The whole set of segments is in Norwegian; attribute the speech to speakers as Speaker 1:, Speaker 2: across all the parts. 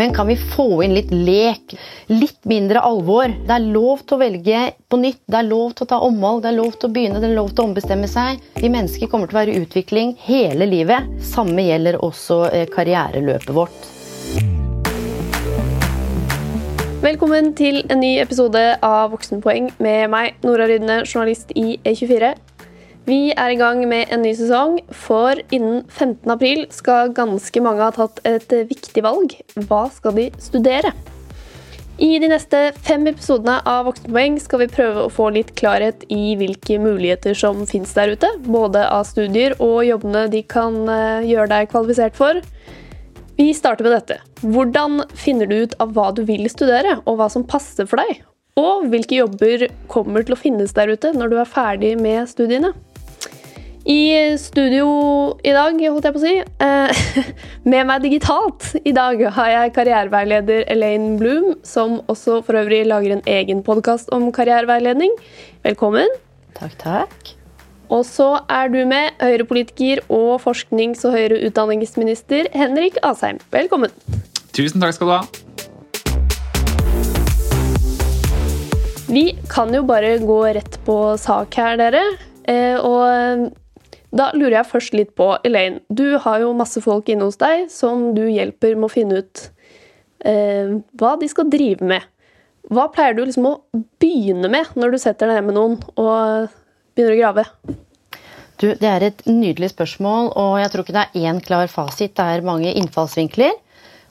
Speaker 1: Men kan vi få inn litt lek? Litt mindre alvor? Det er lov til å velge på nytt, det er lov til å ta omvalg, det er lov til å begynne, det er lov til å ombestemme seg. Vi mennesker kommer til å være i utvikling hele livet. Samme gjelder også eh, karriereløpet vårt.
Speaker 2: Velkommen til en ny episode av Voksenpoeng med meg, Nora Rydne, journalist i E24. Vi er i gang med en ny sesong, for innen 15. april skal ganske mange ha tatt et viktig valg. Hva skal de studere? I de neste fem episodene av Voksenpoeng skal vi prøve å få litt klarhet i hvilke muligheter som fins der ute, både av studier og jobbene de kan eh, gjøre deg kvalifisert for. Vi starter med dette. Hvordan finner du ut av hva du vil studere, og hva som passer for deg? Og hvilke jobber kommer til å finnes der ute når du er ferdig med studiene? I studio i dag, holdt jeg på å si, eh, med meg digitalt i dag har jeg karriereveileder Elaine Bloom, som også for øvrig lager en egen podkast om karriereveiledning. Velkommen.
Speaker 1: Takk, takk.
Speaker 2: Og så er du med, Høyre-politiker og forsknings- og høyere utdanningsminister Henrik Asheim. Velkommen.
Speaker 3: Tusen takk skal du ha.
Speaker 2: Vi kan jo bare gå rett på sak her, dere. Eh, og da lurer jeg først litt på, Elaine, du har jo masse folk inne hos deg som du hjelper med å finne ut eh, hva de skal drive med. Hva pleier du liksom å begynne med når du setter deg ned med noen og begynner å grave?
Speaker 1: Du, det er et nydelig spørsmål, og jeg tror ikke det er én klar fasit. Det er mange innfallsvinkler.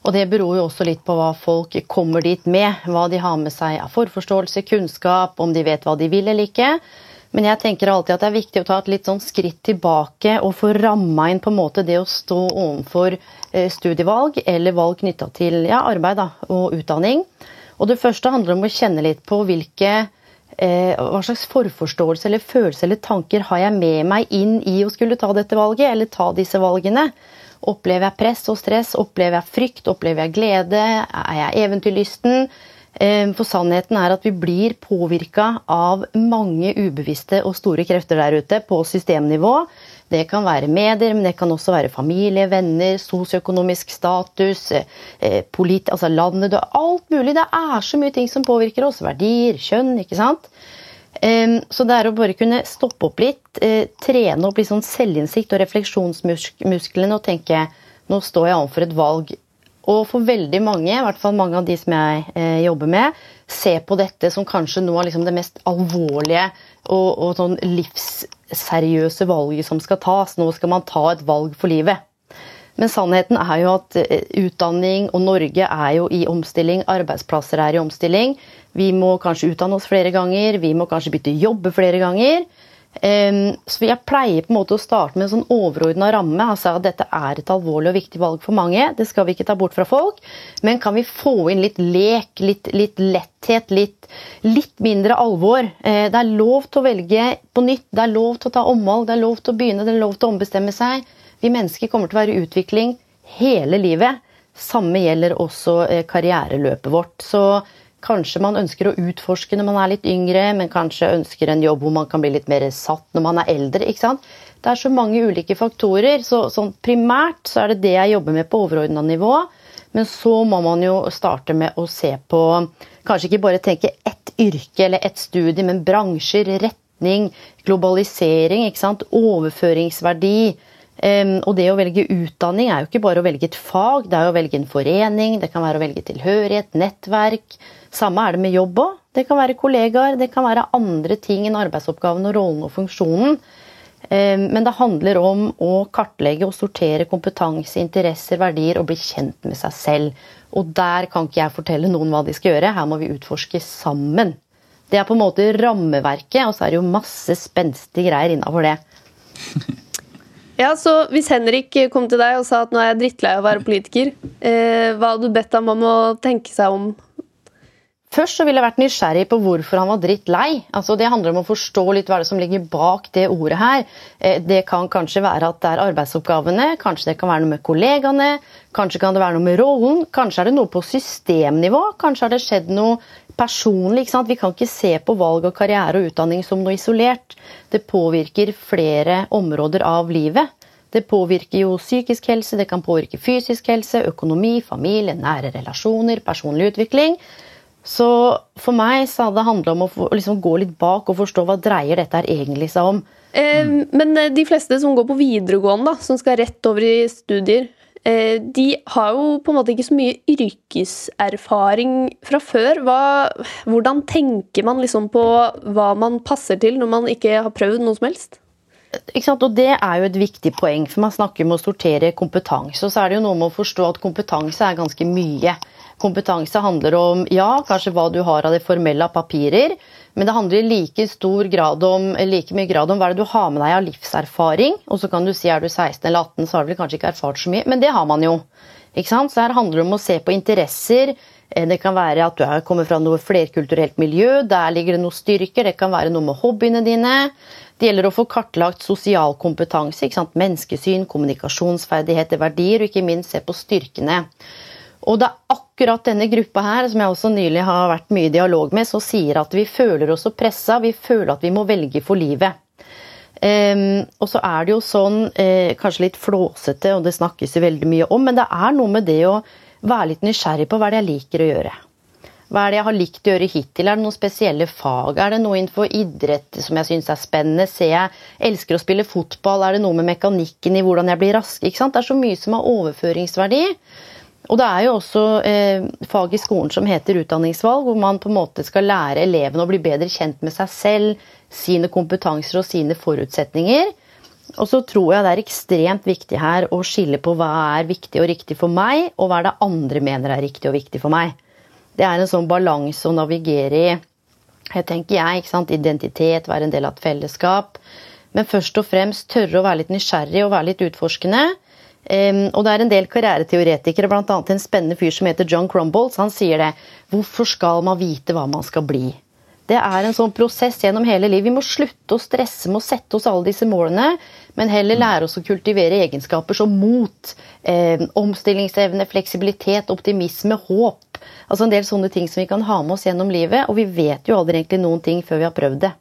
Speaker 1: Og det beror jo også litt på hva folk kommer dit med. Hva de har med seg av forforståelse, kunnskap, om de vet hva de vil eller ikke. Men jeg tenker alltid at det er viktig å ta et litt sånn skritt tilbake og få ramma inn på en måte det å stå overfor eh, studievalg eller valg knytta til ja, arbeid da, og utdanning. Og det første handler om å kjenne litt på hvilke eh, hva slags forforståelse eller følelse eller tanker har jeg med meg inn i å skulle ta dette valget, eller ta disse valgene. Opplever jeg press og stress? Opplever jeg frykt? Opplever jeg glede? Er jeg eventyrlysten? Eh, for sannheten er at vi blir påvirka av mange ubevisste og store krefter der ute på systemnivå. Det kan være medier, men det kan også være familie, venner, sosioøkonomisk status, eh, polit, altså landet Alt mulig. Det er så mye ting som påvirker oss. Verdier, kjønn, ikke sant. Eh, så det er å bare kunne stoppe opp litt, trene opp litt sånn selvinnsikt og refleksjonsmusklene og tenke nå står jeg overfor et valg og for veldig mange, i hvert fall mange av de som jeg eh, jobber med, ser på dette som kanskje noe av liksom det mest alvorlige og, og sånn livsseriøse valget som skal tas. Nå skal man ta et valg for livet. Men sannheten er jo at eh, utdanning og Norge er jo i omstilling. Arbeidsplasser er i omstilling. Vi må kanskje utdanne oss flere ganger, vi må kanskje bytte jobbe flere ganger. Så jeg pleier på en måte å starte med en sånn overordna ramme. altså at Dette er et alvorlig og viktig valg for mange. Det skal vi ikke ta bort fra folk. Men kan vi få inn litt lek, litt, litt letthet, litt, litt, mindre alvor? Eh, det er lov til å velge på nytt, det er lov til å ta omvalg, det er lov til å begynne, det er lov til å ombestemme seg. Vi mennesker kommer til å være i utvikling hele livet. Samme gjelder også eh, karriereløpet vårt. Så Kanskje man ønsker å utforske når man er litt yngre, men kanskje ønsker en jobb hvor man kan bli litt mer satt når man er eldre. ikke sant? Det er så mange ulike faktorer. så sånn Primært så er det det jeg jobber med på overordna nivå. Men så må man jo starte med å se på Kanskje ikke bare tenke ett yrke eller ett studie, men bransjer, retning, globalisering, ikke sant? overføringsverdi. Um, og det å velge utdanning er jo ikke bare å velge et fag, det er å velge en forening, det kan være å velge tilhørighet, nettverk. Samme er det med jobb òg. Det kan være kollegaer, det kan være andre ting enn arbeidsoppgaven og rollen og funksjonen. Um, men det handler om å kartlegge og sortere kompetanse, interesser, verdier og bli kjent med seg selv. Og der kan ikke jeg fortelle noen hva de skal gjøre, her må vi utforske sammen. Det er på en måte rammeverket, og så er det jo masse spenstige greier innafor det.
Speaker 2: Ja, så Hvis Henrik kom til deg og sa at nå er jeg drittlei av å være politiker, eh, hva hadde du bedt ham om å tenke seg om?
Speaker 1: Først så ville jeg vært nysgjerrig på hvorfor han var drittlei. Altså, det handler om å forstå litt hva det som ligger bak det ordet her. Eh, det kan kanskje være at det er arbeidsoppgavene, kanskje det kan være noe med kollegaene, kanskje kan det være noe med rollen, kanskje er det noe på systemnivå, kanskje har det skjedd noe personlig. ikke sant? Vi kan ikke se på valg av karriere og utdanning som noe isolert. Det påvirker flere områder av livet. Det påvirker jo psykisk helse, det kan påvirke fysisk helse, økonomi, familie, nære relasjoner, personlig utvikling. Så for meg så hadde det handla om å liksom gå litt bak og forstå hva dreier dette her egentlig seg om.
Speaker 2: Eh, men eh, de fleste som går på videregående, da, som skal rett over i studier, eh, de har jo på en måte ikke så mye yrkeserfaring fra før. Hva, hvordan tenker man liksom på hva man passer til når man ikke har prøvd noe som helst?
Speaker 1: Og Det er jo et viktig poeng, for man snakker om å sortere kompetanse. Og så er det jo noe med å forstå at kompetanse er ganske mye. Kompetanse handler om ja, kanskje hva du har av det formelle av papirer, men det handler i like stor grad om, like mye grad om hva det du har med deg av livserfaring. Og så kan du si er du 16 eller 18, så har du kanskje ikke erfart så mye, men det har man jo. Ikke sant? Så her handler det om å se på interesser. Eh, det kan være at du kommer fra noe flerkulturelt miljø, der ligger det noen styrker. Det kan være noe med hobbyene dine. Det gjelder å få kartlagt sosial kompetanse, menneskesyn, kommunikasjonsferdigheter, verdier, og ikke minst se på styrkene. Og det er akkurat denne gruppa her, som jeg også nylig har vært mye i dialog med, som sier at vi føler oss så pressa, vi føler at vi må velge for livet. Um, og så er det jo sånn, eh, kanskje litt flåsete, og det snakkes jo veldig mye om, men det er noe med det å være litt nysgjerrig på hva det er jeg liker å gjøre. Hva er det jeg har likt å gjøre hittil? Er det noen spesielle fag? Er det noe innenfor idrett som jeg syns er spennende? Ser jeg elsker å spille fotball? Er det noe med mekanikken i hvordan jeg blir rask? Det er så mye som har overføringsverdi. Og det er jo også eh, fag i skolen som heter utdanningsvalg, hvor man på en måte skal lære elevene å bli bedre kjent med seg selv, sine kompetanser og sine forutsetninger. Og så tror jeg det er ekstremt viktig her å skille på hva er viktig og riktig for meg, og hva er det andre mener er riktig og viktig for meg. Det er en sånn balanse å navigere i. Jeg tenker jeg, ikke sant? Identitet, være en del av et fellesskap. Men først og fremst tørre å være litt nysgjerrig og være litt utforskende. Um, og det er en del karriereteoretikere, bl.a. en spennende fyr som heter John Crumbolts. Han sier det. Hvorfor skal man vite hva man skal bli? Det er en sånn prosess gjennom hele livet. Vi må slutte å stresse med å sette oss alle disse målene, men heller lære oss å kultivere egenskaper som mot, eh, omstillingsevne, fleksibilitet, optimisme, håp. Altså en del sånne ting som vi kan ha med oss gjennom livet. Og vi vet jo aldri egentlig noen ting før vi har prøvd det.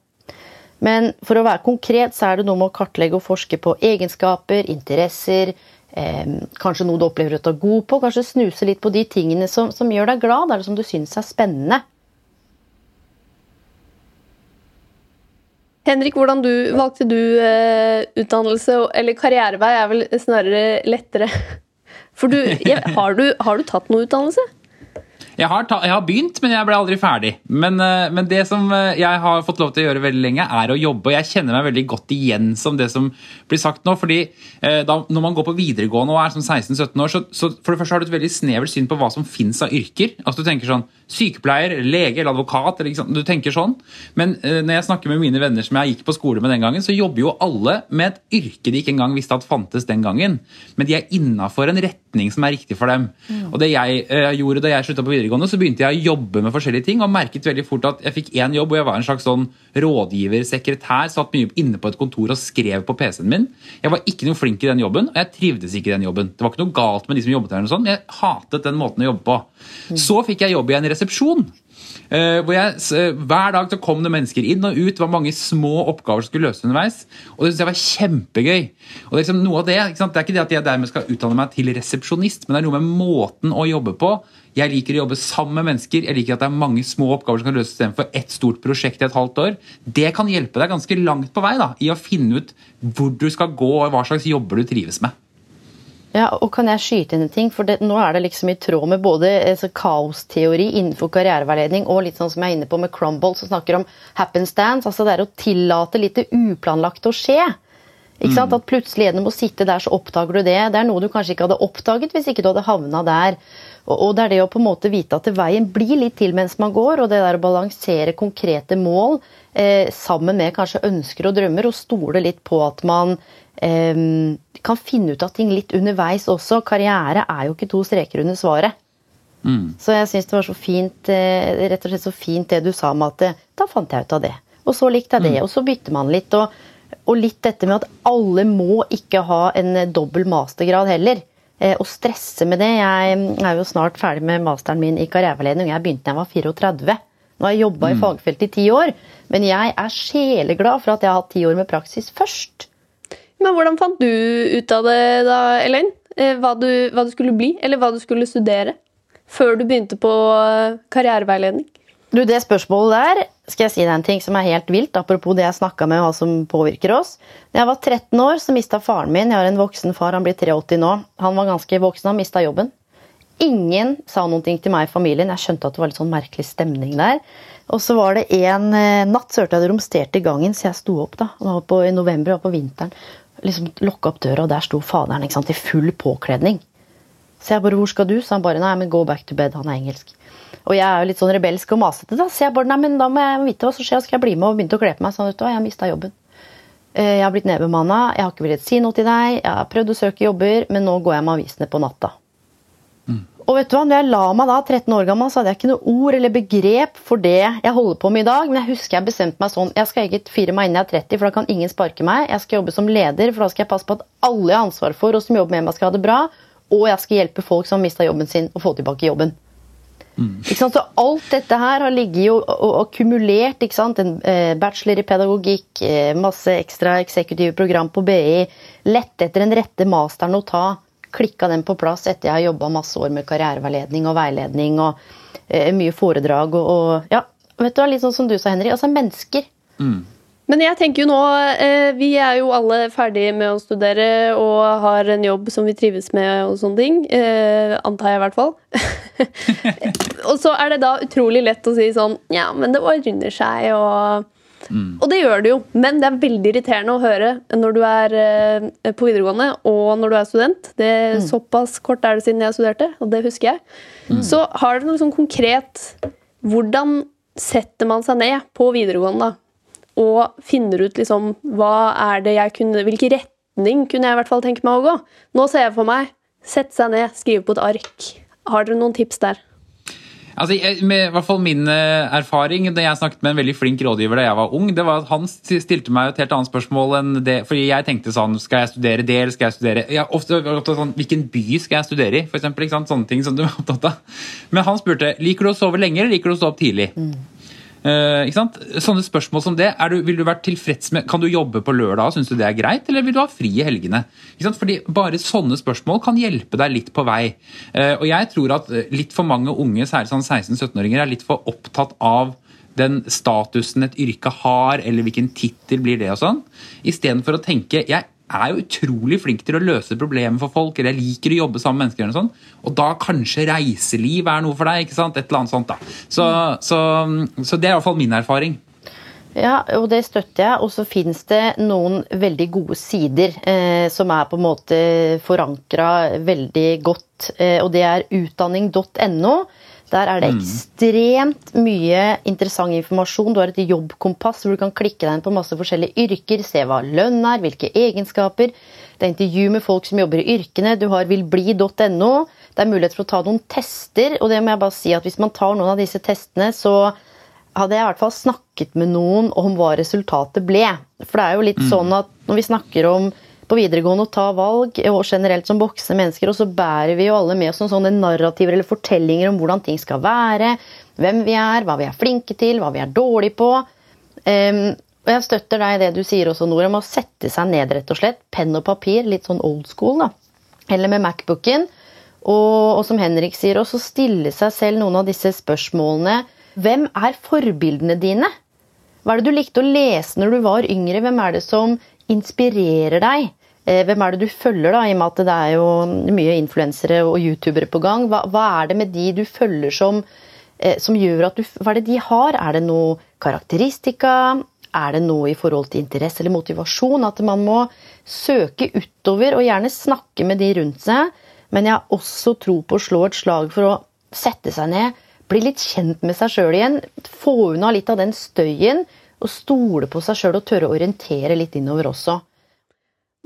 Speaker 1: Men for å være konkret så er det noe med å kartlegge og forske på egenskaper, interesser, kanskje noe du opplever at du er god på. Kanskje snuse litt på de tingene som, som gjør deg glad, eller som du syns er spennende.
Speaker 2: Henrik, hvordan du, valgte du eh, utdannelse, eller karrierevei er vel snarere lettere? For du, har, du, har du tatt noe utdannelse?
Speaker 3: Jeg har, ta, jeg har, begynt, men jeg ble aldri ferdig. Men, eh, men, det som eh, jeg har fått lov til å gjøre veldig lenge, er å jobbe. Og jeg kjenner meg veldig godt igjen som det som blir sagt nå. fordi eh, da, Når man går på videregående og er som 16-17 år, så, så, for det første har du et veldig snevert syn på hva som fins av yrker. Altså Du tenker sånn sykepleier, lege eller advokat. Eller, du tenker sånn. Men uh, når jeg snakker med mine venner som jeg gikk på skole med den gangen, så jobber jo alle med et yrke de ikke engang visste at fantes den gangen. Men de er innafor en retning som er riktig for dem. Mm. Og det jeg uh, gjorde da jeg slutta på videregående, så begynte jeg å jobbe med forskjellige ting og merket veldig fort at jeg fikk én jobb hvor jeg var en slags sånn rådgiver, sekretær, satt mye inne på et kontor og skrev på PC-en min. Jeg var ikke noe flink i den jobben, og jeg trivdes ikke i den jobben. Det var ikke noe galt med de som jobbet der, jeg hatet den måten å jobbe på. Mm. Så fikk jeg jobb i en resepsjon. Uh, hvor jeg, uh, Hver dag så kom det mennesker inn og ut. Det var mange små oppgaver som skulle løses underveis. Og det synes jeg var kjempegøy. Og Det er liksom noe av det, det er ikke det at jeg dermed skal utdanne meg til resepsjonist, men det er noe med måten å jobbe på. Jeg liker å jobbe sammen med mennesker. Jeg liker at det er mange små oppgaver som kan løses istedenfor ett stort prosjekt i et halvt år. Det kan hjelpe deg ganske langt på vei da, i å finne ut hvor du skal gå og hva slags jobber du trives med.
Speaker 1: Ja, og kan jeg skyte inn en ting? For det, nå er det liksom i tråd med både altså, kaosteori innenfor karriereveiledning og litt sånn som jeg er inne på med Crumble, som snakker om happenstance. Altså det er å tillate litt det uplanlagte å skje. Ikke sant? Mm. At plutselig gjennom å sitte der, så oppdager du det. Det er noe du kanskje ikke hadde oppdaget hvis ikke du hadde havna der. Og, og det er det å på en måte vite at veien blir litt til mens man går, og det der å balansere konkrete mål eh, sammen med kanskje ønsker og drømmer, og stole litt på at man kan finne ut av ting litt underveis også. Karriere er jo ikke to streker under svaret. Mm. Så jeg syns det var så fint eh, rett og slett så fint det du sa med at eh, da fant jeg ut av det. Og så likte jeg det, mm. og så bytter man litt. Og, og, litt dette med at alle må ikke ha en eh, dobbel mastergrad heller. Og stresse med det. Jeg er jo snart ferdig med masteren min i karriereveiledning. Jeg begynte da jeg var 34. Nå har jeg jobba mm. i fagfeltet i ti år, men jeg er sjeleglad for at jeg har hatt ti år med praksis først.
Speaker 2: Men hvordan fant du ut av det da, Elaine? Eh, hva, du, hva du skulle bli, eller hva du skulle studere? Før du begynte på eh, karriereveiledning?
Speaker 1: Du, Det spørsmålet der skal jeg si deg en ting som er helt vilt, apropos det jeg snakka med, hva som påvirker oss. Da jeg var 13 år, så mista faren min Jeg har en voksen far, han blir 83 nå. Han var ganske voksen, han mista jobben. Ingen sa noe til meg i familien. Jeg skjønte at det var litt sånn merkelig stemning der. Og så var det en eh, natt så hørte jeg det romsterte i gangen, så jeg sto opp. da, det var på, I november, var på vinteren. Liksom Lokka opp døra, og der sto faderen ikke sant, i full påkledning. Så jeg bare 'Hvor skal du?' Så han bare 'Nei, men go back to bed'. Han er engelsk. Og jeg er jo litt sånn rebelsk og masete, da, så jeg bare 'Nei, men da må jeg vite hva som skjer, skal jeg bli med', og begynte å kle på meg. Sånn, vet du, jeg har mista jobben. Eh, jeg har blitt nedbemanna, jeg har ikke villet si noe til deg, jeg har prøvd å søke jobber, men nå går jeg med avisene på natta. Og vet du hva, når jeg la meg da, 13 år gammel, så hadde jeg ikke noe ord eller begrep for det jeg holder på med i dag. Men jeg husker jeg bestemte meg sånn Jeg skal ikke fire meg inn jeg er 30, for da kan ingen sparke meg. Jeg skal jobbe som leder, for da skal jeg passe på at alle jeg har ansvar for, og som jobber med meg, skal ha det bra. Og jeg skal hjelpe folk som har mista jobben sin, å få tilbake jobben. Mm. Ikke sant? Så alt dette her har ligget jo og akkumulert. ikke sant? En eh, bachelor i pedagogikk, eh, masse ekstra eksekutive program på BI. Lette etter den rette masteren å ta klikka den på plass etter jeg har jobba masse år med karriereveiledning og veiledning og eh, mye foredrag og, og, Ja, vet du, litt sånn som du sa, Henrik. Altså mennesker.
Speaker 2: Mm. Men jeg tenker jo nå eh, Vi er jo alle ferdige med å studere og har en jobb som vi trives med og sånne ting. Eh, antar jeg i hvert fall. og så er det da utrolig lett å si sånn Ja, men det ordner seg, og Mm. Og det gjør det jo, men det er veldig irriterende å høre når du er eh, på videregående og når du er student. Det er mm. Såpass kort er det siden jeg studerte, og det husker jeg. Mm. Så har dere noe sånn konkret Hvordan setter man seg ned på videregående og finner ut liksom hva er det jeg kunne Hvilken retning kunne jeg i hvert fall tenke meg å gå? Nå ser jeg for meg sette seg ned, skrive på et ark. Har dere noen tips der?
Speaker 3: Altså, med i hvert fall Min eh, erfaring da jeg snakket med en veldig flink rådgiver da jeg var ung, det var at han stilte meg et helt annet spørsmål enn det. fordi jeg tenkte sånn Skal jeg studere det, eller skal jeg studere jeg ofte, ofte sånn, Hvilken by skal jeg studere i? For eksempel, Sånne ting som du er opptatt av. Men han spurte liker du å sove lenge eller liker du å stå opp tidlig. Mm. Uh, Sånne spørsmål som det, du, vil du være tilfreds med, Kan du jobbe på lørdag, syns du det er greit, eller vil du ha fri i helgene? Fordi Bare sånne spørsmål kan hjelpe deg litt på vei. Uh, og jeg tror at eh, litt for mange unge, særlig sånn 16-17-åringer, er litt for opptatt av den statusen et yrke har, eller hvilken tittel blir det og sånn, istedenfor å tenke jeg er jo utrolig flink til å løse problemer for folk, eller jeg liker å jobbe sammen med mennesker. Og, sånn, og da kanskje reiseliv er noe for deg. ikke sant? Et eller annet sånt da. Så, så, så det er i hvert fall min erfaring.
Speaker 1: Ja, og det støtter jeg. Og så fins det noen veldig gode sider eh, som er på en måte forankra veldig godt. Eh, og det er utdanning.no. Der er det mm. ekstremt mye interessant informasjon. Du har et jobbkompass hvor du kan klikke deg inn på masse forskjellige yrker, se hva lønn er, hvilke egenskaper. Det er intervju med folk som jobber i yrkene. Du har vilbli.no. Det er mulighet for å ta noen tester. Og det må jeg bare si at hvis man tar noen av disse testene, så hadde jeg i hvert fall snakket med noen om hva resultatet ble. For det er jo litt mm. sånn at når vi snakker om på videregående å ta valg, og generelt som voksne mennesker. Og så bærer vi jo alle med oss sånne narrativer eller fortellinger om hvordan ting skal være. Hvem vi er, hva vi er flinke til, hva vi er dårlige på. Um, og jeg støtter deg i det du sier også, Nora, om å sette seg ned, rett og slett. Penn og papir, litt sånn old school, da. Eller med Macbooken. Og, og som Henrik sier, også stille seg selv noen av disse spørsmålene. Hvem er forbildene dine? Hva er det du likte å lese når du var yngre? Hvem er det som inspirerer deg? Eh, hvem er det du følger, da, i og med at det er jo mye influensere og youtubere på gang? Hva, hva, er det med de du følger som, eh, som gjør at du Hva er det de har? Er det noe karakteristika? Er det noe i forhold til interesse eller motivasjon? At man må søke utover og gjerne snakke med de rundt seg. Men jeg har også tro på å slå et slag for å sette seg ned, bli litt kjent med seg sjøl igjen. Få unna litt av den støyen, og stole på seg sjøl og tørre å orientere litt innover også.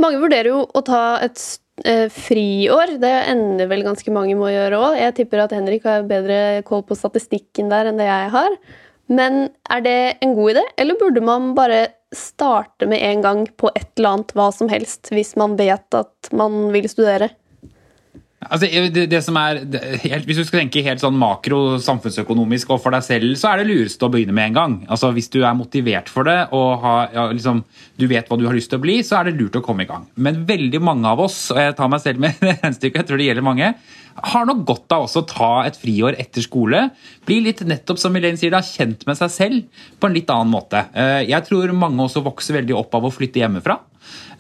Speaker 2: Mange vurderer jo å ta et eh, friår. Det ender vel ganske mange med å gjøre òg. Jeg tipper at Henrik har bedre koll på statistikken der enn det jeg har. Men er det en god idé, eller burde man bare starte med en gang på et eller annet hva som helst, hvis man vet at man vil studere?
Speaker 3: Altså, det, det som er, det, helt, hvis du skal tenke helt sånn makro samfunnsøkonomisk og for deg selv, så er det lurest å begynne med en gang. Altså, Hvis du er motivert for det og har, ja, liksom, du vet hva du har lyst til å bli, så er det lurt å komme i gang. Men veldig mange av oss, og jeg tar meg selv med regnestykket, jeg tror det gjelder mange, har nok godt av også å ta et friår etter skole. Bli litt nettopp som Elaine sier, da, kjent med seg selv på en litt annen måte. Eh, jeg tror mange også vokser veldig opp av å flytte hjemmefra.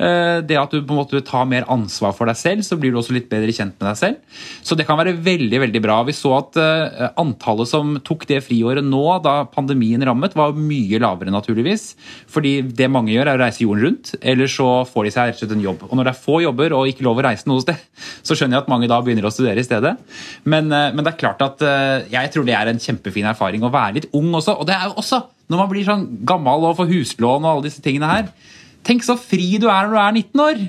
Speaker 3: Eh, det at du på en måte tar mer ansvar for deg selv, så blir du også litt bedre kjent med deg selv. Så det kan være veldig veldig bra. Vi så at uh, antallet som tok det friåret nå, da pandemien rammet, var mye lavere, naturligvis. Fordi det mange gjør, er å reise jorden rundt, eller så får de seg rett og slett en jobb. Og når det er få jobber og ikke lov å reise noe sted, så skjønner jeg at mange da begynner å studere i stedet. Men, uh, men det er klart at jeg tror det er en kjempefin erfaring å være litt ung også. Og det er jo også når man blir sånn gammel og får huslån og alle disse tingene her Tenk så fri du er når du er 19 år!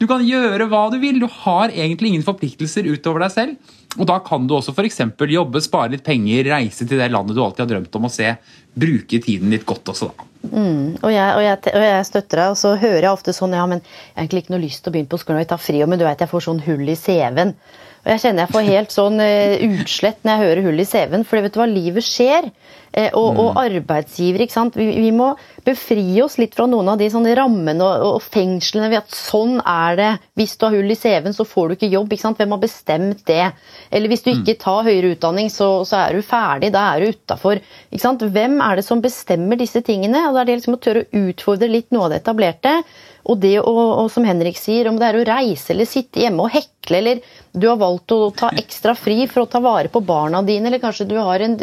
Speaker 3: Du kan gjøre hva du vil. Du har egentlig ingen forpliktelser utover deg selv. Og da kan du også f.eks. jobbe, spare litt penger, reise til det landet du alltid har drømt om å se. Bruke tiden litt godt også, da.
Speaker 1: Mm, og, jeg, og, jeg, og, jeg, støtter deg, og så hører jeg ofte sånn ja, men jeg har egentlig ikke noe lyst til å begynne på skolen og tar fri, men du vet jeg får sånn hull i CV-en. Og jeg kjenner jeg får helt sånn uh, utslett når jeg hører hull i CV-en, for vet du hva, livet skjer. Uh, og, mm. og arbeidsgiver, ikke sant. Vi, vi, må befri oss litt fra noen av de sånne rammene og, og, fengslene ved at sånn er det. Hvis du har hull i CV-en, så får du ikke jobb. ikke sant? Hvem har bestemt det? Eller hvis du mm. ikke tar høyere utdanning, så, så er du ferdig. Da er du utafor. Hvem er det som bestemmer disse tingene? Og da er det liksom å tørre å utfordre litt noe av det etablerte. Og det å, og som Henrik sier, om det er å reise eller sitte hjemme og hekle, eller du har valgt å ta ekstra fri for å ta vare på barna dine, eller kanskje du har en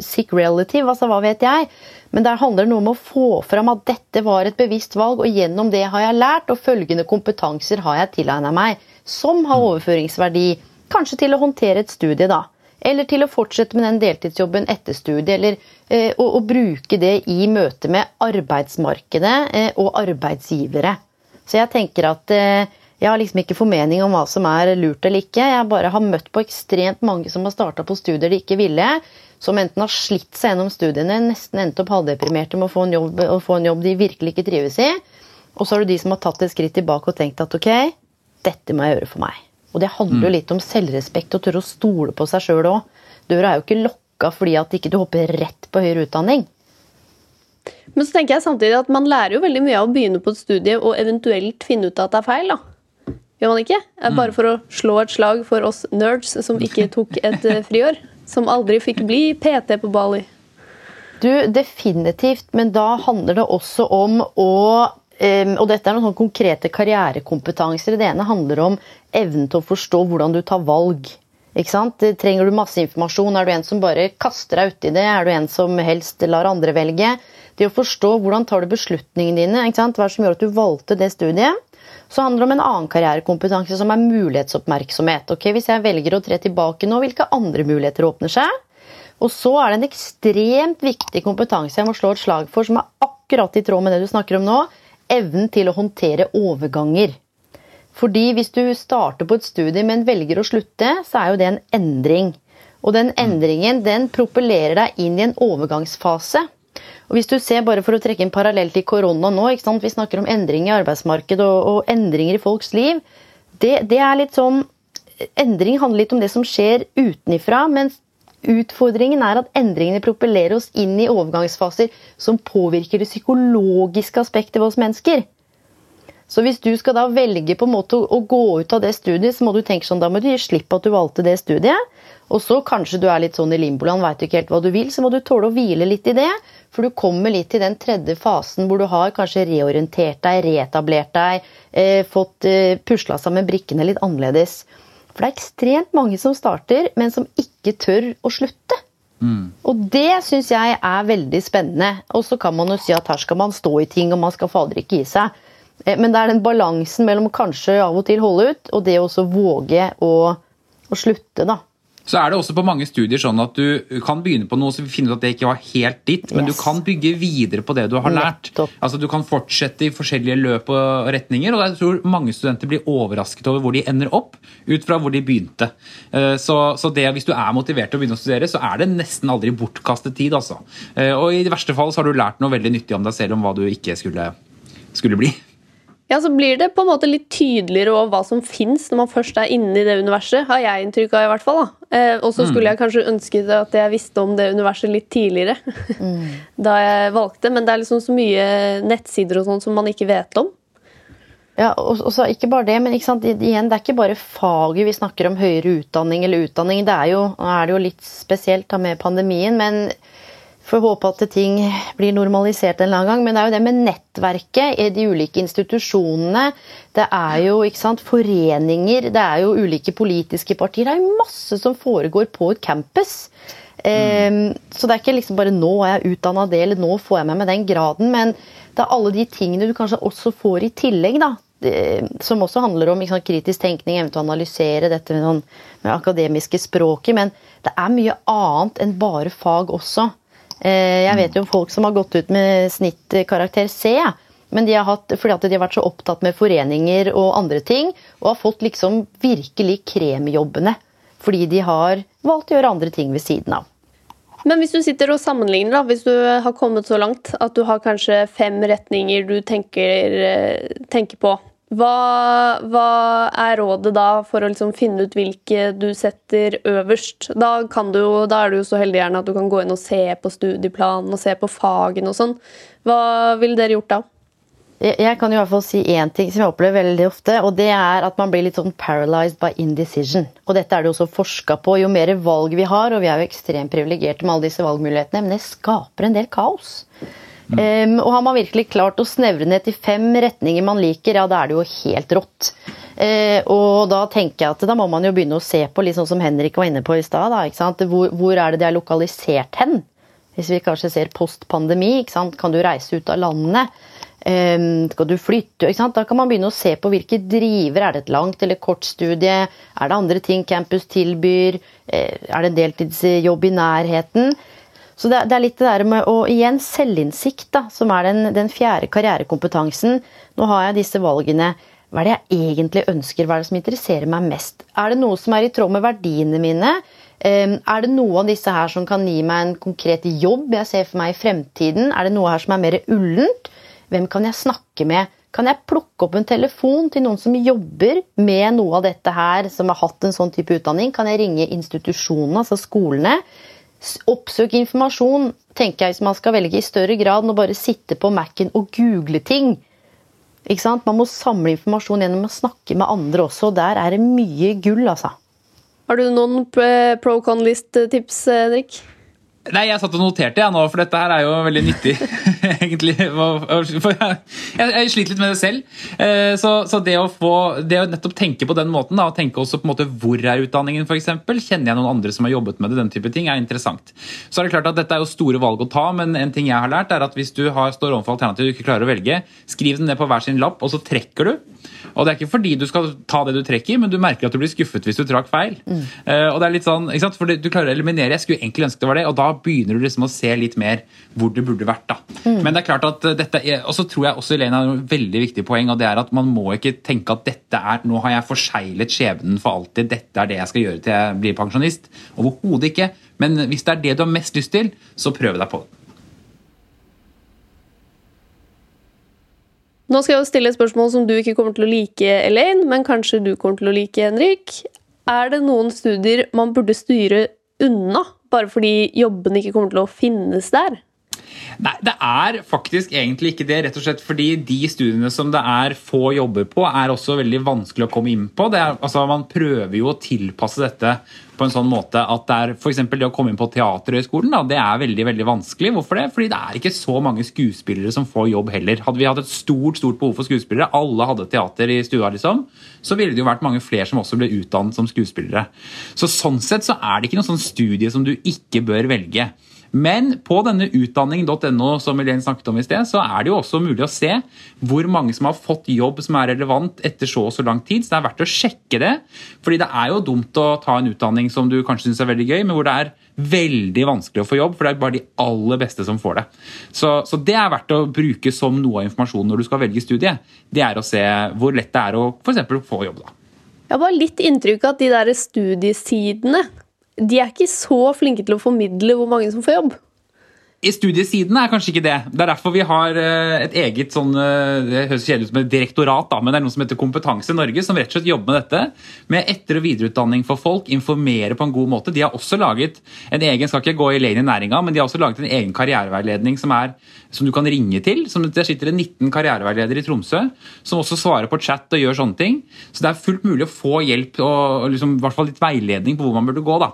Speaker 1: sick relative, altså hva vet jeg. Men der handler det noe om å få fram at dette var et bevisst valg, og gjennom det har jeg lært, og følgende kompetanser har jeg tilegna meg, som har overføringsverdi. Kanskje til å håndtere et studie, da. Eller til å fortsette med den deltidsjobben etter studiet. Eller eh, å, å, bruke det i møte med arbeidsmarkedet eh, og arbeidsgivere. Så jeg tenker at eh, jeg har liksom ikke formening om hva som er lurt eller ikke. Jeg bare har møtt på ekstremt mange som har starta på studier de ikke ville. Som enten har slitt seg gjennom studiene, nesten endt opp halvdeprimerte med å få en jobb, å få en jobb de virkelig ikke trives i. Og så har du de som har tatt et skritt tilbake og tenkt at ok, dette må jeg gjøre for meg. Og det handler jo mm. litt om selvrespekt og tørre å stole på seg sjøl òg. Døra er jo ikke lokka fordi at ikke du hopper rett på høyere utdanning.
Speaker 2: Men så tenker jeg samtidig at man lærer jo veldig mye av å begynne på et studie og eventuelt finne ut at det er feil. da. Gjør man ikke? Bare mm. for å slå et slag for oss nerds som ikke tok et eh, friår. Som aldri fikk bli PT på Bali.
Speaker 1: Du, definitivt. Men da handler det også om å og dette er noen sånne konkrete karrierekompetanser. Det ene handler om evnen til å forstå hvordan du tar valg. Sant? Trenger du masse informasjon? Er du en som bare kaster deg uti det? Er du en som helst lar andre velge? Det å forstå hvordan tar du beslutningene dine, hva som gjør at du valgte det studiet. Så handler det om en annen karrierekompetanse som er mulighetsoppmerksomhet. Ok, Hvis jeg velger å tre tilbake nå, hvilke andre muligheter åpner seg? Og så er det en ekstremt viktig kompetanse jeg må slå et slag for, som er akkurat i tråd med det du snakker om nå evnen til å håndtere overganger. Fordi hvis du starter på et studie, men velger å slutte, så er jo det en endring. Og den endringen den propellerer deg inn i en overgangsfase. Og hvis du ser, bare For å trekke en parallell til korona nå, vi snakker om endring i arbeidsmarkedet og, og, endringer i folks liv. Det, det, er litt sånn, Endring handler litt om det som skjer utenifra, mens Utfordringen er at endringene propellerer oss inn i overgangsfaser som påvirker det psykologiske aspektet ved oss mennesker. Så hvis du skal da velge på en måte å gå ut av det studiet, så må du tenke sånn, da må du gi slipp på at du valgte det studiet. Og så kanskje du er litt sånn i limboland, veit ikke helt hva du vil, så må du tåle å hvile litt i det. For du kommer litt til den tredje fasen hvor du har kanskje reorientert deg, reetablert deg, eh, fått eh, pusla sammen brikkene litt annerledes. For det er ekstremt mange som starter, men som ikke tør å slutte. Mm. Og det syns jeg er veldig spennende. Og så kan man jo si at her skal man stå i ting, og man skal fader ikke gi seg. Eh, men det er den balansen mellom å kanskje av og til holde ut, og det å våge å, å slutte, da.
Speaker 3: Så er det også på mange studier sånn at du kan begynne på noe så finner du at det ikke var helt ditt, men yes. du kan bygge videre på det du har lært. Altså Du kan fortsette i forskjellige løp og retninger, og jeg tror mange studenter blir overrasket over hvor de ender opp, ut fra hvor de begynte. Eh, så, så det, hvis du er motivert til å begynne å studere, så er det nesten aldri bortkastet tid. altså. Eh, og i det verste fall så har du lært noe veldig nyttig om deg selv om hva du ikke skulle, skulle bli.
Speaker 2: Ja, så blir det på en måte litt tydeligere over hva som fins når man først er inne i det universet, har jeg inntrykk av i hvert fall. Eh, og så skulle jeg kanskje ønsket at jeg visste om det universet litt tidligere. da jeg valgte, men det er liksom så mye nettsider og sånn som man ikke vet om.
Speaker 1: Ja, og, og så Ikke bare det, men ikke sant, igjen, det er ikke bare faget vi snakker om høyere utdanning eller utdanning. Det er jo, nå er det jo litt spesielt da med pandemien, men får håpe at ting blir normalisert en eller annen gang. Men det er jo det med nettverket i de ulike institusjonene. Det er jo sant, foreninger, det er jo ulike politiske partier. Det er jo masse som foregår på et campus. Mm. så det er ikke liksom bare 'nå er jeg utdanna det', eller 'nå får jeg med meg den graden'. Men det er alle de tingene du kanskje også får i tillegg. da, som også handler om sant, kritisk tenkning, evne til å analysere dette med, noen, med akademiske språket. Men det er mye annet enn bare fag også. Eh, jeg vet jo om folk som har gått ut med snittkarakter C. Men de har hatt, fordi at de har vært så opptatt med foreninger og andre ting, og har fått liksom virkelig kremjobbene. Fordi de har valgt å gjøre andre ting ved siden av.
Speaker 2: Men hvis du sitter og sammenligner, da, hvis du har kommet så langt at du har kanskje fem retninger du tenker, eh, tenker på, hva, hva, er rådet da for å liksom finne ut hvilke du setter øverst? Da, du, da, er du jo så heldig gjerne at du kan gå inn og se på studieplanen og se på fagene og sånn. Hva ville dere gjort da?
Speaker 1: Jeg kan i hvert fall si én ting som jeg opplever veldig ofte. og Det er at man blir litt sånn paralyzed by indecision. Og dette er det også forska på. Jo mer valg vi har, og vi er jo ekstremt privilegerte med alle disse valgmulighetene, men det skaper en del kaos. Um, og har man virkelig klart å snevre ned til fem retninger man liker, ja, da er det jo helt rått. Uh, og da tenker jeg at da må man jo begynne å se på, litt sånn som Henrik var inne på i stad, hvor, hvor, er det de er lokalisert hen? Hvis vi kanskje ser post pandemi, kan du reise ut av landet? Um, skal du flytte? Da kan man begynne å se på hvilke driver. Er det et langt eller kort studie? Er det andre ting campus tilbyr? Uh, er det en deltidsjobb i nærheten? Så det, det, er litt det der med å igjen selvinnsikt, da, som er den, den, fjerde karrierekompetansen. Nå har jeg disse valgene. Hva er det jeg egentlig ønsker? Hva er det som interesserer meg mest? Er det noe som er i tråd med verdiene mine? Um, er det noe av disse her som kan gi meg en konkret jobb jeg ser for meg i fremtiden? Er det noe her som er mer ullent? Hvem kan jeg snakke med? Kan jeg plukke opp en telefon til noen som jobber med noe av dette her, som har hatt en sånn type utdanning? Kan jeg ringe institusjonene, altså skolene? Oppsøk informasjon tenker jeg hvis man skal velge i større grad enn å bare sitte på Mac-en og google ting. Ikke sant? Man må samle informasjon gjennom å snakke med andre også, og der er det mye gull, altså.
Speaker 2: Har du noen pro-con-list-tips, Henrik?
Speaker 3: Nei, jeg satt og noterte, jeg nå, for dette her er jo veldig nyttig. egentlig. For jeg, jeg, sliter litt med det selv. Eh, så, så det, å få, det å nettopp tenke på den måten, da, og tenke også på en måte hvor er utdanningen, f.eks. Kjenner jeg noen andre som har jobbet med det, den type ting, er interessant. Så er det klart at Dette er jo store valg å ta, men en ting jeg har lært, er at hvis du har, står overfor alternativer du ikke klarer å velge, skriv den ned på hver sin lapp, og så trekker du. Og det er ikke fordi du skal ta det du trekker, men du merker at du blir skuffet hvis du trakk feil. Mm. Uh, og det er litt sånn, ikke sant? For du klarer å eliminere. Jeg skulle egentlig ønske det var det, og da begynner du liksom å se litt mer hvor det burde vært. da. Mm. Men det er klart at dette er, Og så tror jeg også Elena har et veldig viktig poeng, og det er at man må ikke tenke at dette er Nå har jeg forseglet skjebnen for alltid, dette er det jeg skal gjøre til jeg blir pensjonist. Overhodet ikke. Men hvis det er det du har mest lyst til, så prøv deg på det.
Speaker 2: Nå skal jeg stille et spørsmål som du ikke kommer til å like, Elaine, men kanskje du kommer til å like, Henrik. Er det noen studier man burde styre unna, bare fordi jobben ikke kommer til å finnes der?
Speaker 3: Nei, det er faktisk egentlig ikke det. rett og slett Fordi de studiene som det er få jobber på, er også veldig vanskelig å komme inn på. Er, altså, man prøver jo å tilpasse dette på en sånn måte at det er f.eks. det å komme inn på Teaterhøgskolen det er veldig veldig vanskelig. Hvorfor det? Fordi det er ikke så mange skuespillere som får jobb heller. Hadde vi hatt et stort stort behov for skuespillere, alle hadde teater i stua, liksom, så ville det jo vært mange flere som også ble utdannet som skuespillere. Så Sånn sett så er det ikke noe sånn studie som du ikke bør velge. Men på denne utdanning.no som Elaine snakket om i sted, så er det jo også mulig å se hvor mange som har fått jobb som er relevant etter så og så lang tid. Så det er verdt å sjekke det. Fordi det er jo dumt å ta en utdanning som du kanskje syns er veldig gøy, men hvor det er veldig vanskelig å få jobb, for det er bare de aller beste som får det. Så, så det er verdt å bruke som noe av informasjonen når du skal velge studie. Det er å se hvor lett det er å f.eks. få jobb. da.
Speaker 2: Jeg har bare litt inntrykk av at de der studiesidene de er ikke så flinke til å formidle hvor mange som får jobb.
Speaker 3: I studiesiden er kanskje ikke det. Det er derfor vi har eh, et eget sånn, eh, det høres kjedelig ut som et direktorat, da, men det er noe som heter Kompetanse Norge, som rett og slett jobber med dette. Med etter- og videreutdanning for folk, informere på en god måte. De har også laget en egen skal ikke gå i lane i næringa, men de har også laget en egen karriereveiledning som, er, som du kan ringe til. Som Der sitter det 19 karriereveiledere i Tromsø som også svarer på chat og gjør sånne ting. Så det er fullt mulig å få hjelp og liksom, i hvert fall litt veiledning på hvor man burde gå. da.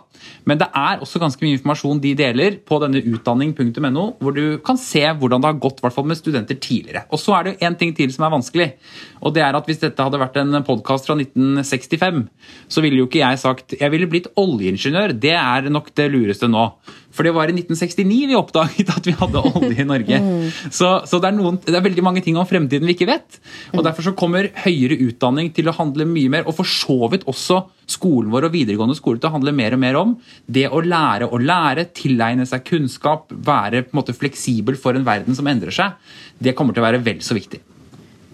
Speaker 3: Men det er også ganske mye informasjon de deler på denne utdanning.no studentene.no, hvor du kan se hvordan det har gått med studenter tidligere. Og Så er det en ting til som er vanskelig. og det er at Hvis dette hadde vært en podkast fra 1965, så ville jo ikke jeg sagt jeg ville blitt oljeingeniør. Det er nok det lureste nå. For det var i 1969 vi oppdaget at vi hadde olje i Norge. Så, så det, er noen, det, er veldig mange ting om fremtiden vi ikke vet. Og Derfor så kommer høyere utdanning til å handle mye mer, og for så vidt også skolen vår og videregående skole til å handle mer og mer om det å lære å lære, tilegne seg kunnskap, være på en måte fleksibel for en verden som endrer seg. Det kommer til å være vel så viktig.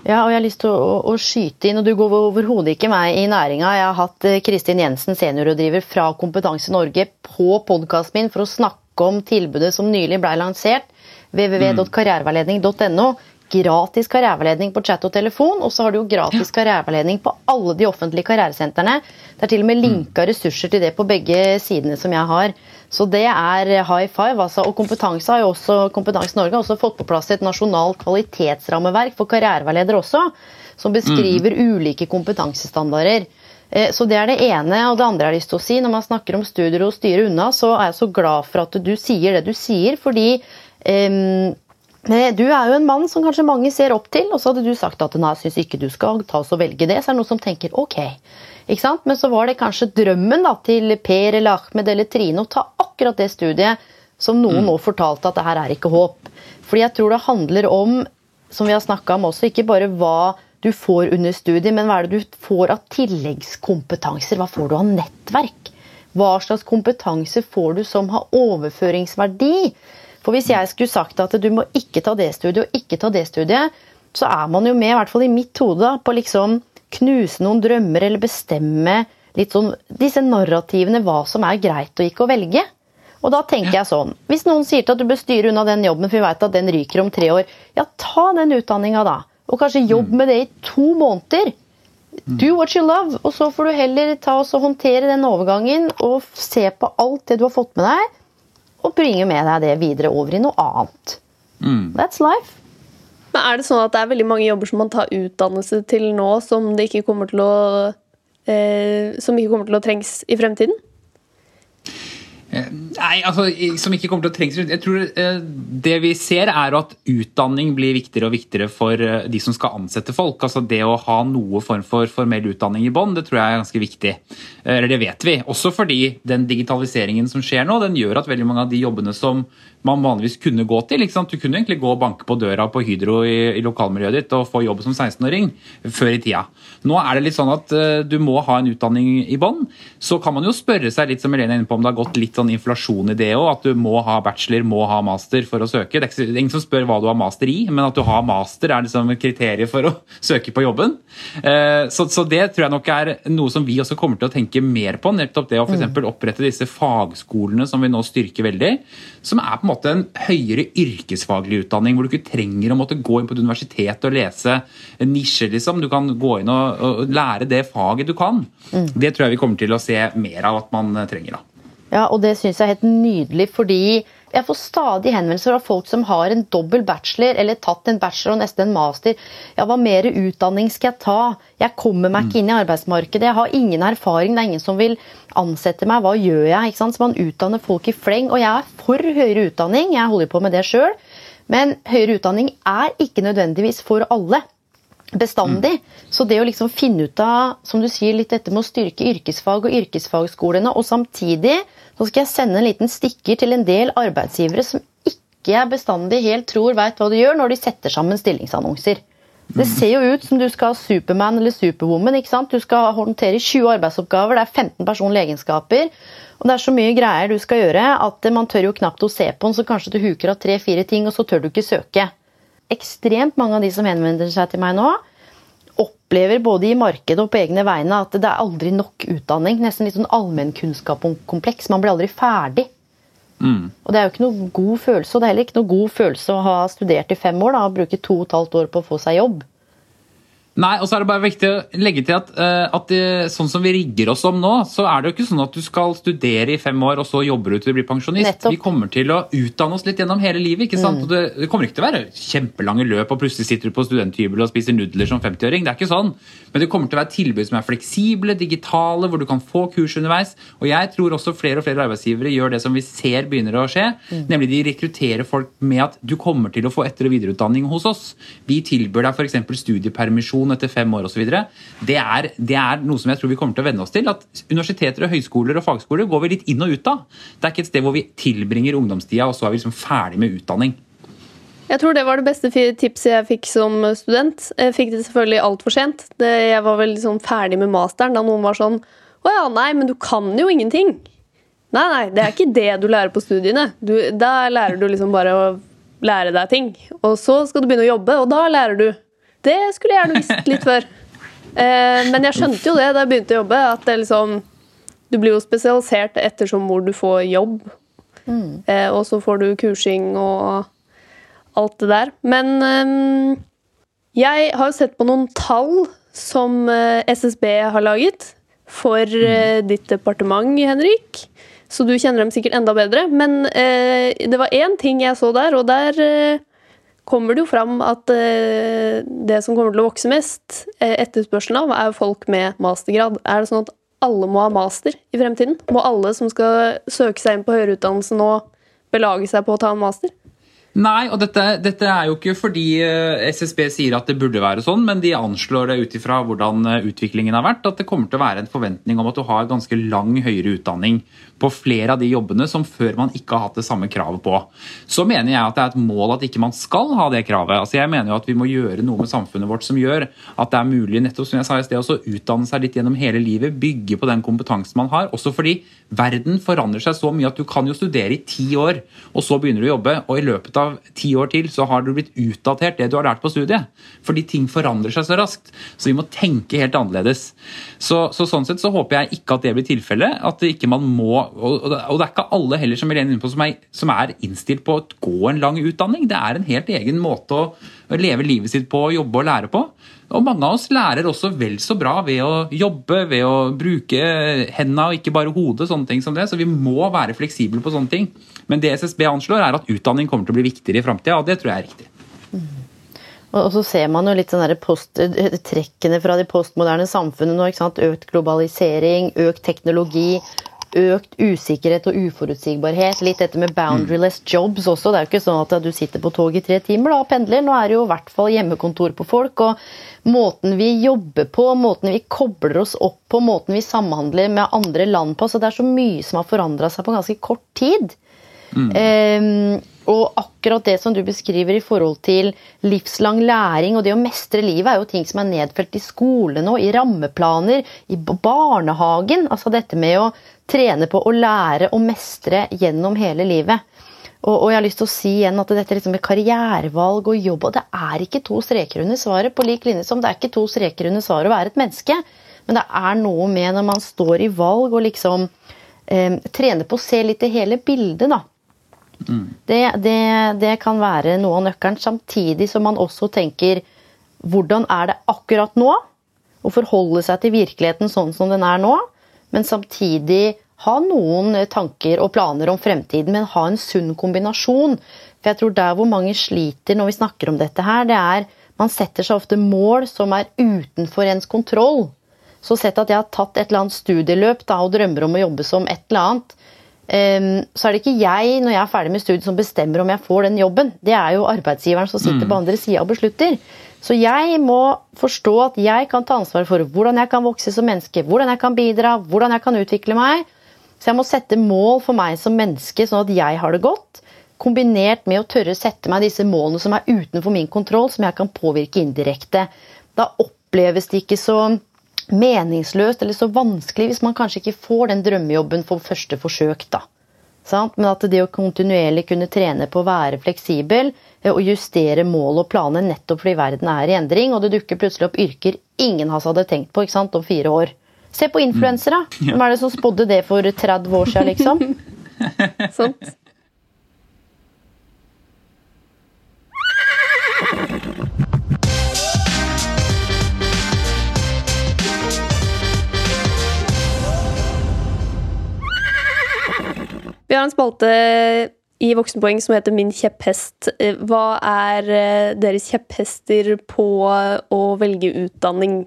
Speaker 1: Ja, og jeg har lyst til å, å skyte inn, og du går overhodet ikke meg i næringa. Jeg har hatt eh, Kristin Jensen, seniorrådgiver fra Kompetanse Norge, på podkasten min for å snakke om tilbudet som nylig ble lansert. www.karriereveiledning.no gratis karriereveiledning på chat og telefon, og så har du jo gratis karriereveiledning på alle de offentlige karrieresentrene. Det er til og med linka ressurser til det på begge sidene som jeg har. Så det er high five. altså, Og Kompetanse har jo også, Kompetanse Norge har også fått på plass et nasjonalt kvalitetsrammeverk for karriereveiledere også, som beskriver mm. ulike kompetansestandarder. Eh, så Det er det ene. Og det andre jeg har lyst til å si, når man snakker om studier og styre unna, så er jeg så glad for at du sier det du sier, fordi um, du er jo en mann som kanskje mange ser opp til, og så hadde du sagt at nei, syns ikke du skal ta oss og velge det. Så er det noen som tenker ok. Ikke sant? Men så var det kanskje drømmen da, til Per eller Ahmed eller Trine å ta akkurat det studiet som noen mm. nå fortalte at det her er ikke håp. Fordi jeg tror det handler om, som vi har snakka om også, ikke bare hva du får under studiet, men hva er det du får av tilleggskompetanser? Hva får du av nettverk? Hva slags kompetanse får du som har overføringsverdi? For hvis jeg skulle sagt at du må ikke ta det studiet og ikke ta det studiet, så er man jo med, i hvert fall i mitt hode, på liksom knuse noen drømmer eller bestemme litt sånn disse narrativene hva som er greit og ikke å velge. Og da tenker jeg sånn Hvis noen sier til at du bør styre unna den jobben, for vi vet at den ryker om tre år, ja, ta den utdanninga da. Og kanskje jobb mm. med det i to måneder. Do what you love. Og så får du heller ta og håndtere den overgangen og se på alt det du har fått med deg, og bringe med deg det videre over i noe annet. Mm. That's life.
Speaker 2: Men Er det sånn at det er veldig mange jobber som man tar utdannelse til nå, som, ikke kommer til å, eh, som ikke kommer til å trengs i fremtiden?
Speaker 3: Eh, nei, altså, som ikke kommer til å trenges. Jeg tror eh, Det vi ser, er at utdanning blir viktigere og viktigere for eh, de som skal ansette folk. Altså Det å ha noe form for formell utdanning i bånn, det tror jeg er ganske viktig. Eller det vet vi. Også fordi den digitaliseringen som skjer nå, den gjør at veldig mange av de jobbene som man vanligvis kunne gå til. Du kunne egentlig gå og banke på døra på Hydro i, i lokalmiljøet ditt og få jobb som 16-åring før i tida. Nå er det litt sånn at du må ha en utdanning i bånn. Så kan man jo spørre seg litt som Helene er inne på, om det har gått litt sånn inflasjon i det òg. At du må ha bachelor, må ha master for å søke. Det er ingen som spør hva du har master i, men at du har master er liksom kriteriet for å søke på jobben. Uh, så, så, det tror jeg nok er noe som vi også kommer til å tenke mer på. Nettopp det å f.eks. Mm. opprette disse fagskolene som vi nå styrker veldig. Som er på en måte en høyere yrkesfaglig utdanning, hvor du ikke trenger å måtte gå inn på et universitet og lese en nisje. liksom. Du kan gå inn og, og lære det faget du kan. Mm. Det tror jeg vi kommer til å se mer av at man trenger. da.
Speaker 1: Ja, og det syns jeg er helt nydelig, fordi jeg får stadig henvendelser av folk som har en dobbel bachelor eller tatt en bachelor og nesten en master. Ja, hva mer utdanning skal jeg ta? Jeg kommer meg ikke inn i arbeidsmarkedet. Jeg har ingen erfaring. Det er ingen som vil ansette meg. Hva gjør jeg? Ikke sant? Så man utdanner folk i fleng. Og jeg er for høyere utdanning. Jeg holder på med det sjøl. Men høyere utdanning er ikke nødvendigvis for alle bestandig. Så det å liksom finne ut av som du sier, litt dette med å styrke yrkesfag og yrkesfagskolene, og samtidig så skal jeg sende en liten stikker til en del arbeidsgivere som ikke jeg bestandig helt tror veit hva de gjør når de setter sammen stillingsannonser. Det mm. ser jo ut som du skal ha Superman eller Superwoman. ikke sant? Du skal håndtere 20 arbeidsoppgaver, det er 15 personlige egenskaper. Og det er så mye greier du skal gjøre at man tør jo knapt å se på den, så kanskje du huker av tre-fire ting, og så tør du ikke søke ekstremt mange av de som henvender seg til meg nå, opplever både i markedet og på egne vegne at det er aldri nok utdanning. Nesten litt sånn allmennkunnskapskompleks. Man blir aldri ferdig.
Speaker 3: Mm.
Speaker 1: Og det er jo ikke noe god følelse, og det er heller ikke noe god følelse å ha studert i fem år da, og bruke to og et halvt år på å få seg jobb.
Speaker 3: Nei, og så er det bare viktig å legge til at, eh, at det, sånn som vi rigger oss om nå, så er det jo ikke sånn at du skal studere i fem år, og så jobber du til du blir pensjonist.
Speaker 1: Nettopp.
Speaker 3: Vi kommer til å utdanne oss litt gjennom hele livet. ikke sant? Og det, det kommer ikke til å være kjempelange løp, og plutselig sitter du på studenthybel og spiser nudler som 50-åring. Det er ikke sånn. Men det kommer til å være tilbud som er fleksible, digitale, hvor du kan få kurs underveis. Og jeg tror også flere og flere arbeidsgivere gjør det som vi ser begynner å skje, nemlig de rekrutterer folk med at du kommer til å få etter- og videreutdanning hos oss. Vi tilbyr deg f.eks. studiepermisjon etter fem år osv. Det, er- det er noe som jeg tror vi kommer til å venne oss til. At universiteter og høyskoler og fagskoler går vi litt inn og ut av. Det er ikke et sted hvor vi tilbringer ungdomstida og så er vi liksom ferdig med utdanning.
Speaker 2: Jeg tror det var det beste tipset jeg fikk som student. Jeg fikk det selvfølgelig altfor sent. Det, jeg var vel liksom ferdig med masteren da noen var sånn Å ja, nei, men du kan jo ingenting. Nei, nei, det er ikke det du lærer på studiene. Du, da lærer du liksom bare å lære deg ting. Og så skal du begynne å jobbe, og da lærer du. Det skulle jeg gjerne visst litt før. Eh, men jeg skjønte jo det da jeg begynte å jobbe, at det liksom Du blir jo spesialisert ettersom hvor du får jobb. Mm. og så får du kursing og alt det der. Men ehm, jeg har jo sett på noen tall som eh, SSB har laget for eh, ditt departement, Henrik. Så du kjenner dem sikkert enda bedre. Men eh, det var én ting jeg så der, og der eh, kommer det jo fram at eh, det som kommer til å vokse mest eh, etterspørselen av, er jo folk med mastergrad. Er det sånn at alle må ha master i fremtiden? Må alle som skal søke seg inn på høyere utdannelse nå, belage seg på å ta en master?
Speaker 3: Nei, og dette, dette er jo ikke fordi eh, SSB sier at det burde være sånn, men de anslår det ut ifra hvordan utviklingen har vært, at det kommer til å være en forventning om at du har ganske lang høyere utdanning på flere av de jobbene som før man ikke har hatt det samme kravet på. Så mener jeg at det er et mål at ikke man skal ha det kravet. Altså Jeg mener jo at vi må gjøre noe med samfunnet vårt som gjør at det er mulig nettopp som jeg sa i sted, å utdanne seg litt gjennom hele livet, bygge på den kompetansen man har. Også fordi verden forandrer seg så mye at du kan jo studere i ti år, og så begynner du å jobbe, og i løpet av ti år til så har du blitt utdatert det du har lært på studiet. Fordi ting forandrer seg så raskt. Så vi må tenke helt annerledes. Så, så sånn sett så håper jeg ikke at det blir tilfellet. At ikke man må og, og det er ikke alle heller som på, som er, som er innstilt på å gå en lang utdanning. Det er en helt egen måte å, leve livet sitt på, jobbe og lære på. Og mange av oss lærer også vel så bra ved å jobbe, ved å bruke hendene og ikke bare hodet. sånne ting som det, Så vi må være fleksible på sånne ting. Men det SSB anslår, er at utdanning kommer til å bli viktigere i framtida, og det tror jeg er riktig.
Speaker 1: Og og så ser man jo litt sånn post, trekkene fra de postmoderne samfunnet nå. ikke sant? Økt globalisering, økt teknologi, økt usikkerhet og uforutsigbarhet. Litt dette med boundaryless jobs også. Det er jo ikke sånn at du sitter på tog i tre timer da, og pendler. Nå er det jo i hvert fall hjemmekontor på folk. Og måten vi jobber på, måten vi kobler oss opp på, måten vi samhandler med andre land på. Så det er så mye som har forandra seg på ganske kort tid. Ehm, og akkurat det som du beskriver i forhold til livslang læring og det å mestre livet, er jo ting som er nedfelt i skolen og i rammeplaner, i barnehagen. Altså dette med å trene på å lære og mestre gjennom hele livet. Og, og jeg har lyst til å si igjen at dette liksom med karrierevalg og jobb og Det er ikke to streker under svaret, på lik linje som det er ikke to streker under svaret å være et menneske. Men det er noe med når man står i valg og liksom eh, trener på å se litt det hele bildet, da. Det, det, det kan være noe av nøkkelen, samtidig som man også tenker hvordan er det akkurat nå? Å forholde seg til virkeligheten sånn som den er nå, men samtidig ha noen tanker og planer om fremtiden, men ha en sunn kombinasjon. For jeg tror der hvor mange sliter når vi snakker om dette her, det er man setter seg ofte mål som er utenfor ens kontroll. Så sett at jeg har tatt et eller annet studieløp da, og drømmer om å jobbe som et eller annet, Ehm, så er det ikke jeg når jeg er ferdig med studiet som bestemmer om jeg får den jobben. Det er jo arbeidsgiveren som sitter på andre sida og beslutter. Så jeg må forstå at jeg kan ta ansvar for hvordan jeg kan vokse som menneske, hvordan jeg kan bidra, hvordan jeg kan utvikle meg. Så jeg må sette mål for meg som menneske, sånn at jeg har det godt. Kombinert med å tørre å sette meg disse målene som er utenfor min kontroll, som jeg kan påvirke indirekte. Da oppleves det ikke så meningsløst eller så vanskelig hvis man kanskje ikke får den drømmejobben for første forsøk. da. Sant? Men at det å kontinuerlig kunne trene på å være fleksibel eh, og justere mål og planer nettopp fordi verden er i endring, og det dukker plutselig opp yrker ingen av oss hadde tenkt på sant, om fire år. Se på influensere! Mm. Hvem er det som spådde det for 30 år siden, liksom?
Speaker 2: Sant? Sånn. Vi har en spalte i Voksenpoeng som heter Min kjepphest. Hva er eh, deres kjepphester på å velge utdanning?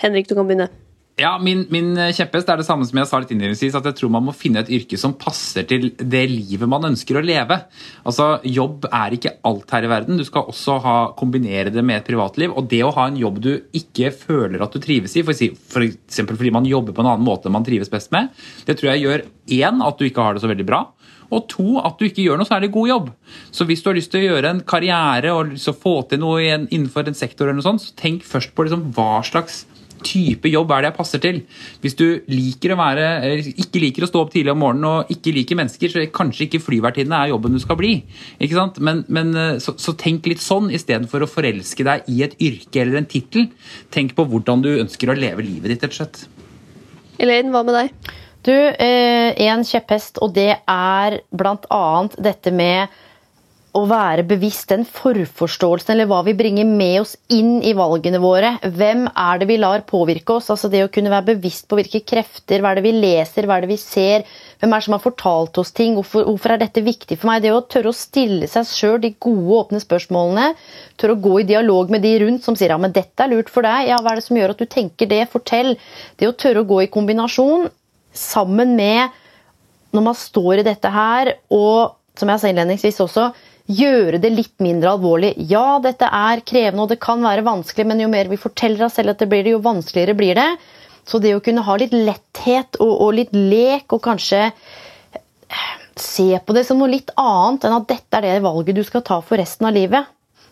Speaker 2: Henrik, du kan begynne.
Speaker 3: Ja, min, min, kjepphest er det samme som jeg sa litt innledningsvis, at jeg tror man må finne et yrke som passer til det livet man ønsker å leve. Altså, Jobb er ikke alt her i verden. Du skal også ha, kombinere det med et privatliv. Og det å ha en jobb du ikke føler at du trives i, f.eks. For, for fordi man jobber på en annen måte enn man trives best med, det tror jeg gjør én at du ikke har det så veldig bra. Og to, at du ikke gjør noe særlig god jobb. Så hvis du har lyst til å gjøre en karriere og lyst til å få til noe innenfor en sektor, eller noe sånt, så tenk først på liksom hva slags type jobb er det jeg passer til? Hvis du liker å være, ikke liker å stå opp tidlig om morgenen og ikke liker mennesker, så kanskje ikke flyvertinne er jobben du skal bli. Ikke sant? Men, men eh, så, så, tenk litt sånn istedenfor å forelske deg i et yrke eller en tittel. Tenk på hvordan du ønsker å leve livet ditt, rett og slett.
Speaker 2: Elaine, hva med deg?
Speaker 1: Du, eh, en kjepphest, og det er blant annet dette med å være bevisst den forforståelsen, eller hva vi bringer med oss inn i valgene våre. Hvem er det vi lar påvirke oss? Altså det å kunne være bevisst på hvilke krefter, hva er det vi leser, hva er det vi ser? Hvem er det som har fortalt oss ting? Hvorfor, hvorfor er dette viktig for meg? Det å tørre å stille seg sjøl de gode, åpne spørsmålene. Tørre å gå i dialog med de rundt som sier ja, men dette er lurt for deg. Ja, hva er det som gjør at du tenker det? Fortell. Det å tørre å gå i kombinasjon sammen med når man står i dette her, og som jeg sa innledningsvis også, gjøre det litt mindre alvorlig. Ja, dette er krevende og det kan være vanskelig, men jo mer vi forteller oss selv at det blir det, jo vanskeligere blir det. Så det å kunne ha litt letthet og, og litt lek og kanskje se på det som noe litt annet enn at dette er det valget du skal ta for resten av livet.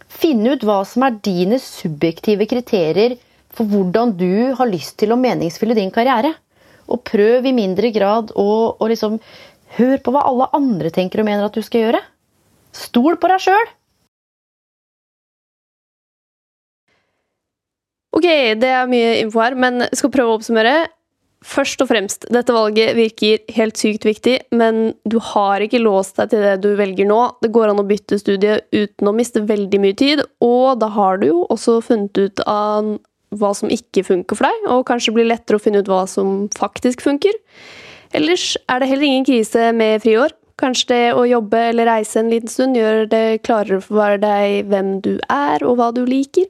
Speaker 1: Finne ut hva som er dine subjektive kriterier for hvordan du har lyst til å meningsfylle din karriere. Og prøv i mindre grad å liksom Hør på hva alle andre tenker og mener at du skal gjøre. Stol på deg sjøl!
Speaker 2: Ok, det er mye info her, men jeg skal prøve å oppsummere. Først og fremst, dette valget virker helt sykt viktig, men du har ikke låst deg til det du velger nå. Det går an å bytte studie uten å miste veldig mye tid, og da har du jo også funnet ut av hva som ikke funker for deg, og kanskje blir lettere å finne ut hva som faktisk funker. Ellers er det heller ingen krise med friår. Kanskje det å jobbe eller reise en liten stund gjør det klarere for deg hvem du er, og hva du liker.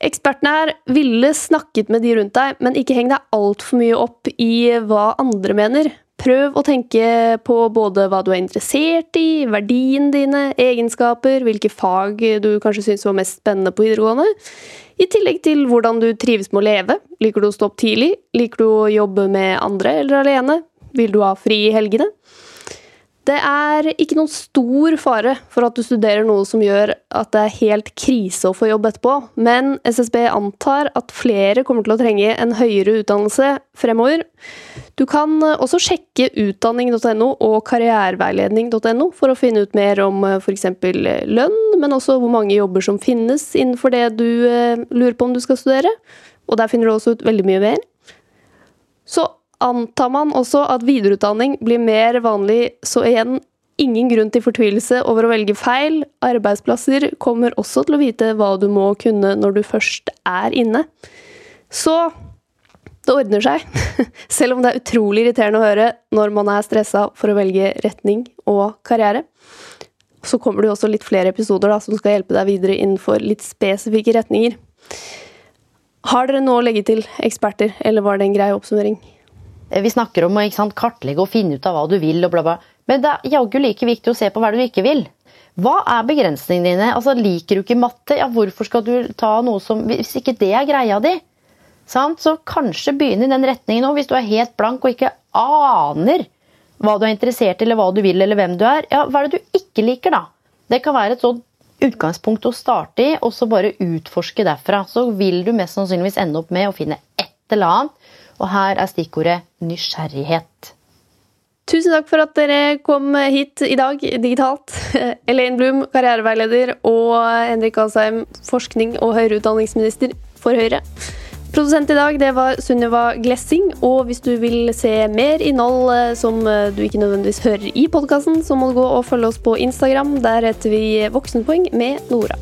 Speaker 2: Ekspertene her ville snakket med de rundt deg, men ikke heng deg altfor mye opp i hva andre mener. Prøv å tenke på både hva du er interessert i, verdiene dine, egenskaper, hvilke fag du kanskje syns var mest spennende på videregående. I tillegg til hvordan du trives med å leve. Liker du å stå opp tidlig? Liker du å jobbe med andre eller alene? Vil du ha fri i helgene? Det er ikke noen stor fare for at du studerer noe som gjør at det er helt krise å få jobb etterpå, men SSB antar at flere kommer til å trenge en høyere utdannelse fremover. Du kan også sjekke utdanning.no og karriereveiledning.no for å finne ut mer om f.eks. lønn, men også hvor mange jobber som finnes innenfor det du eh, lurer på om du skal studere. Og der finner du også ut veldig mye mer. Så antar man også at videreutdanning blir mer vanlig, så igjen ingen grunn til fortvilelse over å velge feil. Arbeidsplasser kommer også til å vite hva du må kunne når du først er inne. Så det ordner seg. Selv om det er utrolig irriterende å høre når man er stressa for å velge retning og karriere. Så kommer det jo også litt flere episoder da, som skal hjelpe deg videre innenfor litt spesifikke retninger. Har dere noe å legge til, eksperter, eller var det en grei oppsummering?
Speaker 1: Eh, vi snakker om å sant, kartlegge og finne ut av hva du vil, og bla, bla. Men det er jaggu like viktig å se på hva du ikke vil. Hva er begrensningene dine? Altså, Liker du ikke matte? Ja, hvorfor skal du ta noe som Hvis ikke det er greia di, sant? så kanskje begynne i den retningen òg. Hvis du er helt blank og ikke aner hva du er interessert i, eller hva du vil, eller hvem du er. Ja, hva er det du ikke liker, da? Det kan være et sånt utgangspunkt å starte i, og så bare utforske derfra. Så vil du mest sannsynligvis ende opp med å finne et eller annet og her er stikkordet nysgjerrighet.
Speaker 2: Tusen takk for at dere kom hit i dag digitalt. Elaine Blum, karriereveileder, og Henrik Asheim, forskning- og høyere utdanningsminister for Høyre. Produsent i dag det var Sunniva Glessing. Og hvis du vil se mer innhold eh, som eh, du ikke nødvendigvis hører i podkasten, så må du gå og følge oss på Instagram. Der heter vi Voksenpoeng med Nora.